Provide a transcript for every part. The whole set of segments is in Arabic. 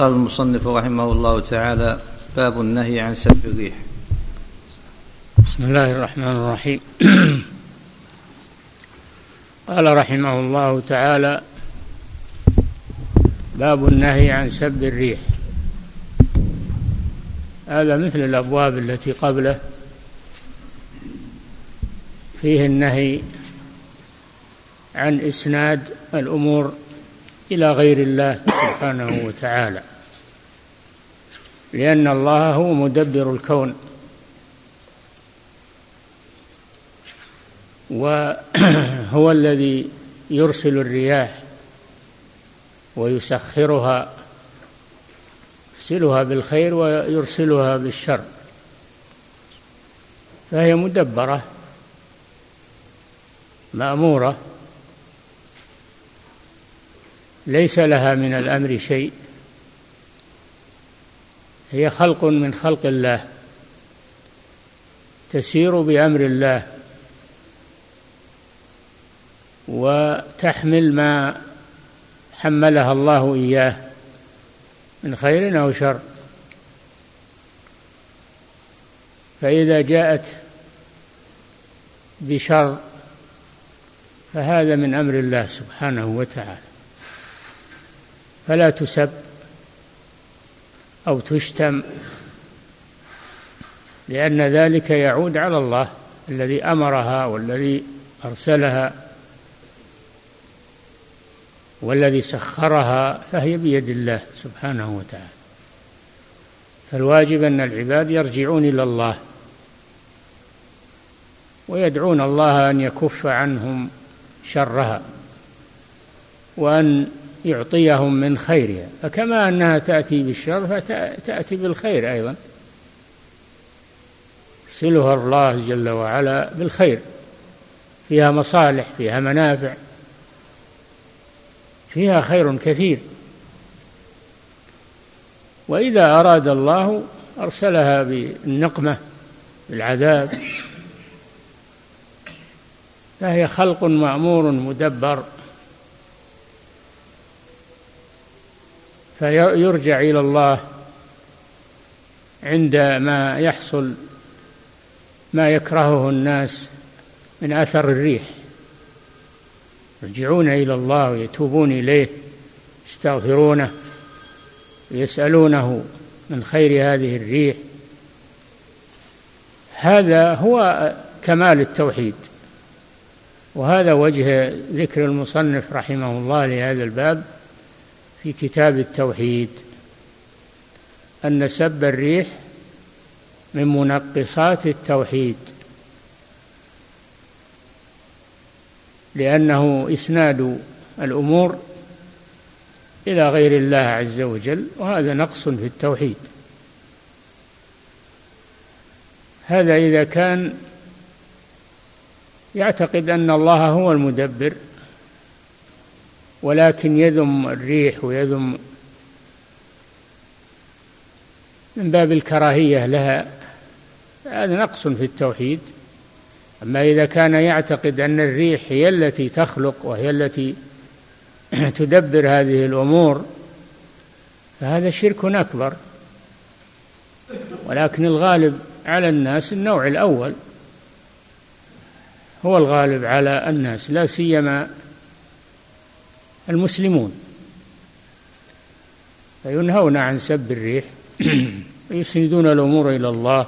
قال المصنف رحمه الله تعالى باب النهي عن سب الريح. بسم الله الرحمن الرحيم. قال رحمه الله تعالى باب النهي عن سب الريح. هذا مثل الأبواب التي قبله. فيه النهي عن إسناد الأمور إلى غير الله سبحانه وتعالى. لأن الله هو مدبر الكون. وهو الذي يرسل الرياح ويسخرها يرسلها بالخير ويرسلها بالشر. فهي مدبرة مأمورة ليس لها من الأمر شيء. هي خلق من خلق الله تسير بأمر الله وتحمل ما حملها الله إياه من خير أو شر. فإذا جاءت بشر فهذا من أمر الله سبحانه وتعالى. فلا تسب. أو تشتم. لأن ذلك يعود على الله الذي أمرها والذي أرسلها والذي سخرها فهي بيد الله سبحانه وتعالى. فالواجب أن العباد يرجعون إلى الله ويدعون الله أن يكف عنهم شرها وأن يعطيهم من خيرها. فكما أنها تأتي بالشر فتاتي بالخير أيضا. يرسلها الله جل وعلا بالخير. فيها مصالح فيها منافع. فيها خير كثير. وإذا أراد الله أرسلها بالنقمة بالعذاب. فهي خلق مأمور مدبر. فيرجع إلى الله عندما يحصل ما يكرهه الناس من أثر الريح. يرجعون إلى الله ويتوبون إليه يستغفرونه ويسالونه من خير هذه الريح. هذا هو كمال التوحيد وهذا وجه ذكر المصنف رحمه الله لهذا الباب. في كتاب التوحيد أن سب الريح من منقصات التوحيد لأنه إسناد الأمور إلى غير الله عز وجل وهذا نقص في التوحيد. هذا إذا كان يعتقد أن الله هو المدبر ولكن يذم الريح ويذم من باب الكراهية لها. هذا نقص في التوحيد. أما إذا كان يعتقد أن الريح هي التي تخلق وهي التي تدبر هذه الأمور فهذا شرك أكبر. ولكن الغالب على الناس النوع الأول. هو الغالب على الناس لا سيما المسلمون. فينهون عن سب الريح ويسندون الأمور إلى الله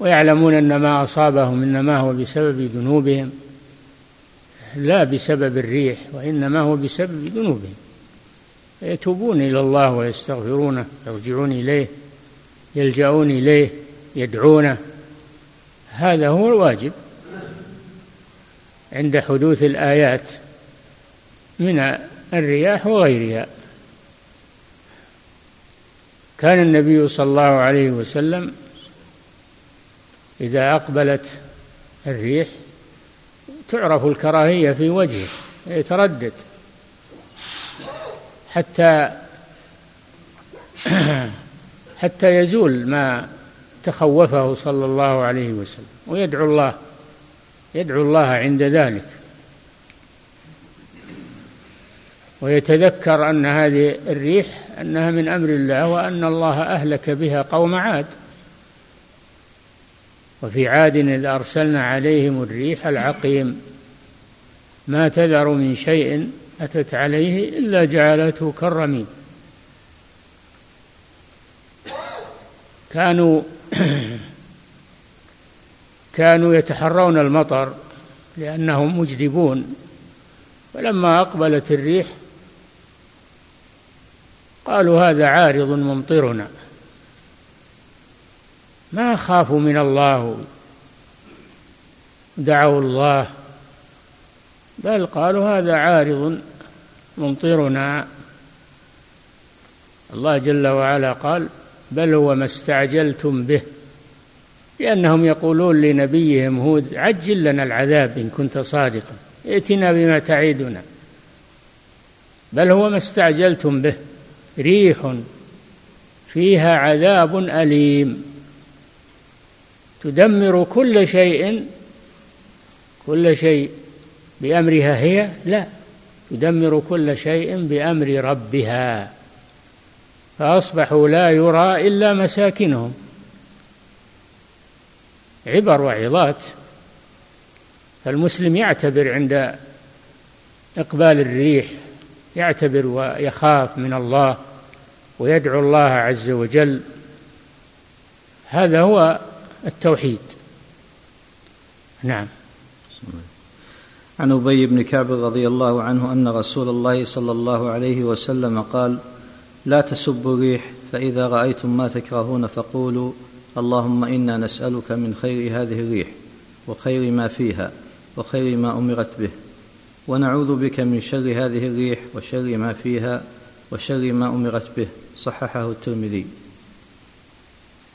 ويعلمون أن ما أصابهم إنما هو بسبب ذنوبهم. لا بسبب الريح وإنما هو بسبب ذنوبهم. يتوبون إلى الله ويستغفرونه يرجعون إليه يلجأون إليه يدعونه. هذا هو الواجب عند حدوث الآيات. من الرياح وغيرها. كان النبي صلى الله عليه وسلم إذا أقبلت الريح تعرف الكراهية في وجهه يتردد. حتى حتى يزول ما تخوفه صلى الله عليه وسلم ويدعو الله يدعو الله عند ذلك. ويتذكر أن هذه الريح أنها من أمر الله وأن الله أهلك بها قوم عاد. وفي عاد إذ أرسلنا عليهم الريح العقيم. ما تذر من شيء أتت عليه إلا جعلته كالرميم. كانوا كانوا يتحرون المطر لأنهم مجدبون فلما أقبلت الريح قالوا هذا عارض ممطرنا. ما خافوا من الله. دعوا الله. بل قالوا هذا عارض ممطرنا. الله جل وعلا قال بل هو ما استعجلتم به. لأنهم يقولون لنبيهم هود عجل لنا العذاب إن كنت صادقا. ائتنا بما تعيدنا بل هو ما استعجلتم به. ريح فيها عذاب أليم. تدمر كل شيء كل شيء بأمرها هي لا. تدمر كل شيء بأمر ربها. فأصبحوا لا يرى إلا مساكنهم. عبر وعظات. فالمسلم يعتبر عند إقبال الريح يعتبر ويخاف من الله ويدعو الله عز وجل. هذا هو التوحيد. نعم. عن أبي بن كعب رضي الله عنه أن رسول الله صلى الله عليه وسلم قال لا تسبوا الريح فإذا رأيتم ما تكرهون فقولوا اللهم إنا نسألك من خير هذه الريح وخير ما فيها وخير ما أمرت به. ونعوذ بك من شر هذه الريح وشر ما فيها وشر ما أمرت به. صححه الترمذي.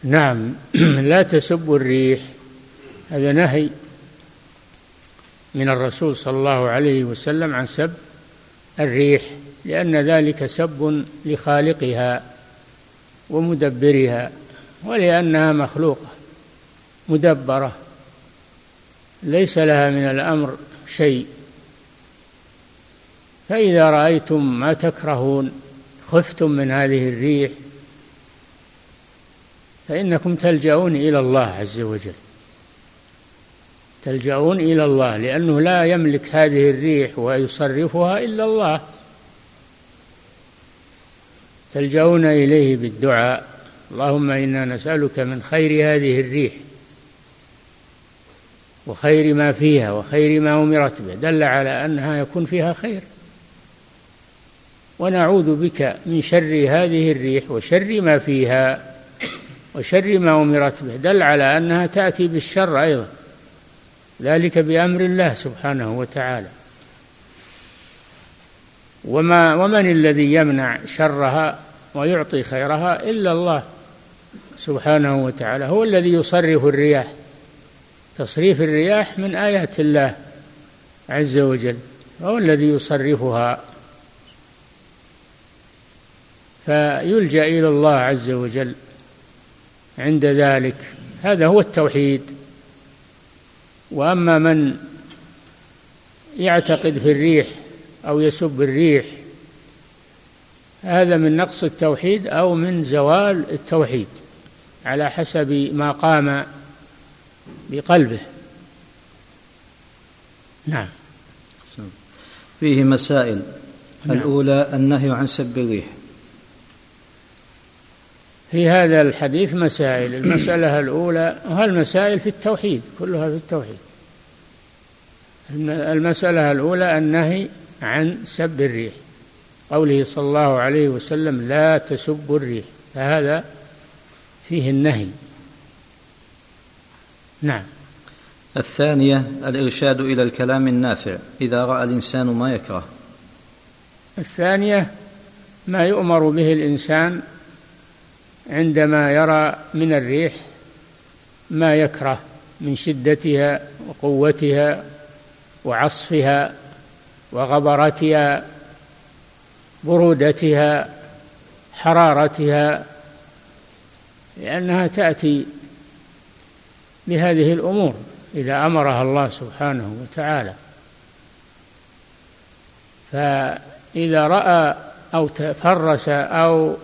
نعم. لا تسبوا الريح. هذا نهي من الرسول صلى الله عليه وسلم عن سب الريح لأن ذلك سب لخالقها ومدبرها ولأنها مخلوقة مدبرة. ليس لها من الأمر شيء. فإذا رأيتم ما تكرهون خفتم من هذه الريح فإنكم تلجؤون إلى الله عز وجل. تلجؤون إلى الله لأنه لا يملك هذه الريح ويصرفها إلا الله. تلجؤون إليه بالدعاء اللهم إنا نسألك من خير هذه الريح وخير ما فيها وخير ما أمرت به. دل على أنها يكون فيها خير. ونعوذ بك من شر هذه الريح وشر ما فيها وشر ما أمرت به. دل على أنها تأتي بالشر أيضا. ذلك بأمر الله سبحانه وتعالى. وما ومن الذي يمنع شرها ويعطي خيرها إلا الله سبحانه وتعالى. هو الذي يصرف الرياح. تصريف الرياح من آيات الله عز وجل. هو الذي يصرفها. فيلجأ إلى الله عز وجل عند ذلك. هذا هو التوحيد. وأما من يعتقد في الريح أو يسب الريح هذا من نقص التوحيد أو من زوال التوحيد على حسب ما قام بقلبه. نعم. فيه مسائل. نعم. الأولى النهي عن سب الريح. في هذا الحديث مسائل. المسألة الأولى وهالمسائل في التوحيد كلها في التوحيد. المسألة الأولى النهي عن سب الريح. قوله صلى الله عليه وسلم لا تسبوا الريح. فهذا فيه النهي. نعم. الثانية الإرشاد إلى الكلام النافع. إذا رأى الإنسان ما يكره. الثانية ما يؤمر به الإنسان عندما يرى من الريح ما يكره من شدتها وقوتها وعصفها وغبرتها برودتها حرارتها لأنها تأتي بهذه الأمور إذا أمرها الله سبحانه وتعالى. إذا رأى أو تفرس أو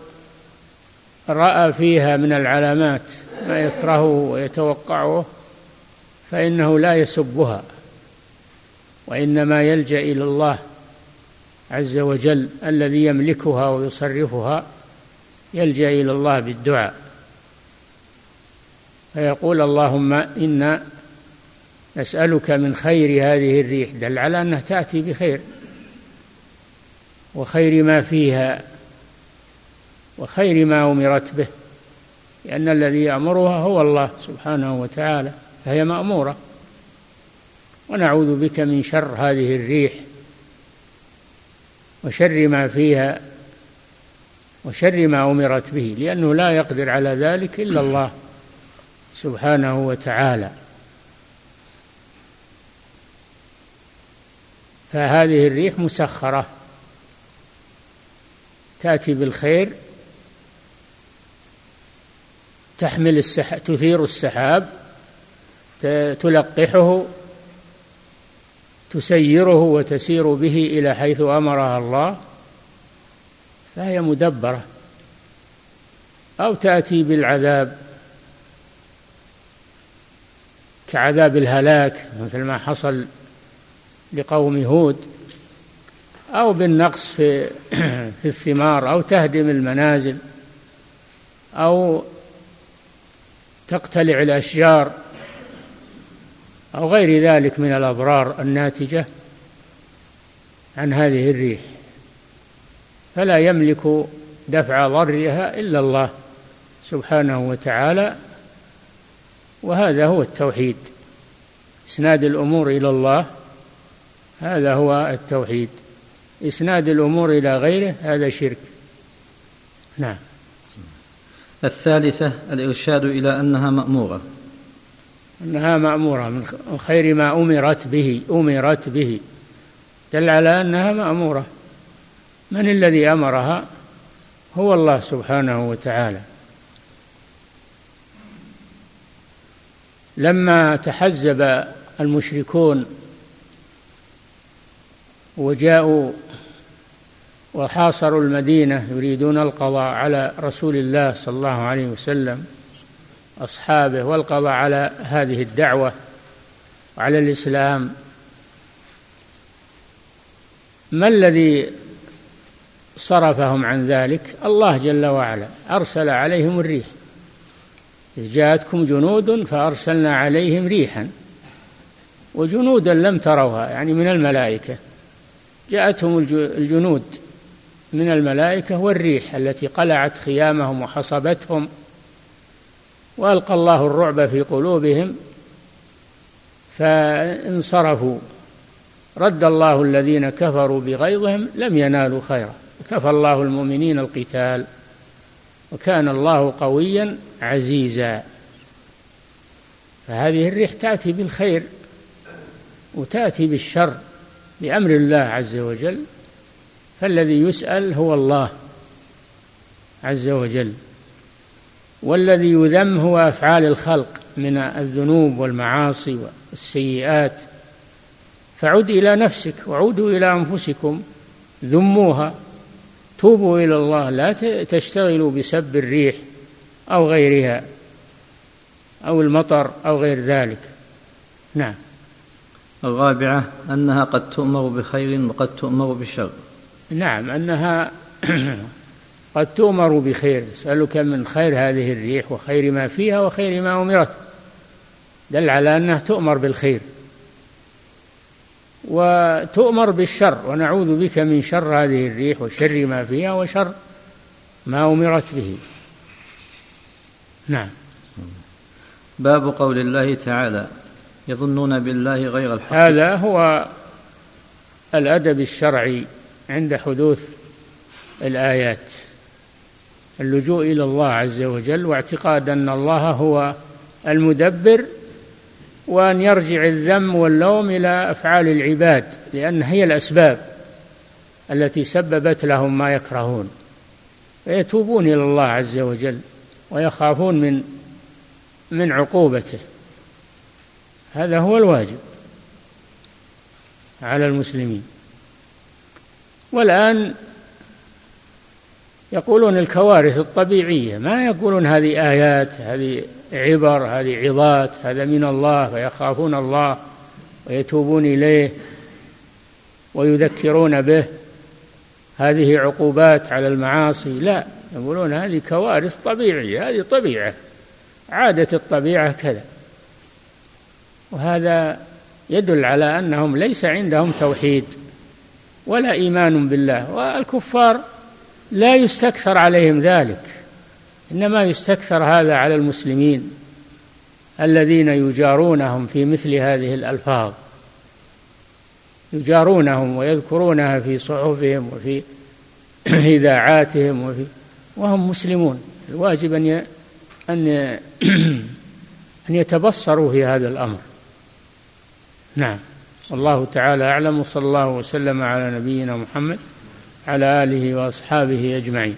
رأى فيها من العلامات ما يكرهه ويتوقعه فإنه لا يسبها وإنما يلجأ إلى الله عز وجل الذي يملكها ويصرفها يلجأ إلى الله بالدعاء. فيقول اللهم إنا نسألك من خير هذه الريح دل على أنها تأتي بخير وخير ما فيها وخير ما أمرت به لأن الذي يأمرها هو الله سبحانه وتعالى فهي مأمورة. ونعوذ بك من شر هذه الريح وشر ما فيها وشر ما أمرت به لأنه لا يقدر على ذلك إلا الله سبحانه وتعالى. فهذه الريح مسخرة تأتي بالخير تحمل السحاب تثير السحاب تلقحه تسيره وتسير به إلى حيث أمرها الله فهي مدبرة. أو تأتي بالعذاب كعذاب الهلاك مثل ما حصل لقوم هود أو بالنقص في في الثمار أو تهدم المنازل أو تقتلع الأشجار أو غير ذلك من الأضرار الناتجة عن هذه الريح. فلا يملك دفع ضرها إلا الله سبحانه وتعالى وهذا هو التوحيد. إسناد الأمور إلى الله هذا هو التوحيد. إسناد الأمور إلى غيره هذا شرك. نعم. الثالثة الإرشاد إلى أنها مأمورة. أنها مأمورة من خير ما أمرت به أمرت به. دل على أنها مأمورة. من الذي أمرها؟ هو الله سبحانه وتعالى. لما تحزب المشركون وجاءوا وحاصروا المدينة يريدون القضاء على رسول الله صلى الله عليه وسلم أصحابه والقضاء على هذه الدعوة وعلى الإسلام. ما الذي صرفهم عن ذلك؟ الله جل وعلا أرسل عليهم الريح. إذ جاءتكم جنود فأرسلنا عليهم ريحا وجنودا لم تروها يعني من الملائكة. جاءتهم الجنود من الملائكة والريح التي قلعت خيامهم وحصبتهم وألقى الله الرعب في قلوبهم فانصرفوا. رد الله الذين كفروا بغيظهم لم ينالوا خيرا. كفى الله المؤمنين القتال وكان الله قويا عزيزا. فهذه الريح تأتي بالخير وتأتي بالشر بأمر الله عز وجل. فالذي يسأل هو الله عز وجل والذي يذم هو أفعال الخلق من الذنوب والمعاصي والسيئات. فعد إلى نفسك وعودوا إلى أنفسكم ذموها توبوا إلى الله لا تشتغلوا بسب الريح أو غيرها أو المطر أو غير ذلك. نعم. الرابعة أنها قد تؤمر بخير وقد تؤمر بشر نعم أنها قد تؤمر بخير اسالك من خير هذه الريح وخير ما فيها وخير ما أمرت. دل على أنها تؤمر بالخير. وتؤمر بالشر ونعوذ بك من شر هذه الريح وشر ما فيها وشر ما أمرت به. نعم. باب قول الله تعالى يظنون بالله غير الحق. هذا هو الأدب الشرعي. عند حدوث الآيات. اللجوء إلى الله عز وجل واعتقاد أن الله هو المدبر وأن يرجع الذم واللوم إلى أفعال العباد لأن هي الأسباب التي سببت لهم ما يكرهون. فيتوبون إلى الله عز وجل ويخافون من من عقوبته. هذا هو الواجب على المسلمين. والآن يقولون الكوارث الطبيعية ما يقولون هذه آيات هذه عبر هذه عظات هذا من الله فيخافون الله ويتوبون إليه ويذكرون به. هذه عقوبات على المعاصي. لا يقولون هذه كوارث طبيعية هذه طبيعة عادة الطبيعة كذا. وهذا يدل على أنهم ليس عندهم توحيد. ولا إيمان بالله والكفار لا يستكثر عليهم ذلك. إنما يستكثر هذا على المسلمين الذين يجارونهم في مثل هذه الألفاظ. يجارونهم ويذكرونها في صحفهم وفي إذاعاتهم وفي وهم مسلمون. الواجب أن أن أن يتبصروا في هذا الأمر. نعم. والله تعالى أعلم وصلى الله وسلم على نبينا محمد على آله وأصحابه أجمعين.